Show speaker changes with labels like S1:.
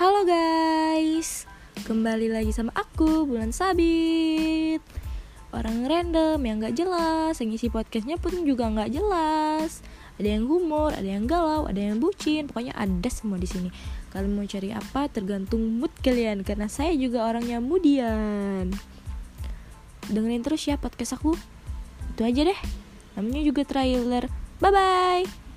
S1: Halo guys, kembali lagi sama aku Bulan Sabit. Orang random yang gak jelas, yang isi podcastnya pun juga gak jelas. Ada yang humor, ada yang galau, ada yang bucin Pokoknya ada semua di sini. Kalian mau cari apa tergantung mood kalian Karena saya juga orangnya mudian Dengerin terus ya podcast aku. Itu aja deh. Namanya juga trailer. Bye-bye.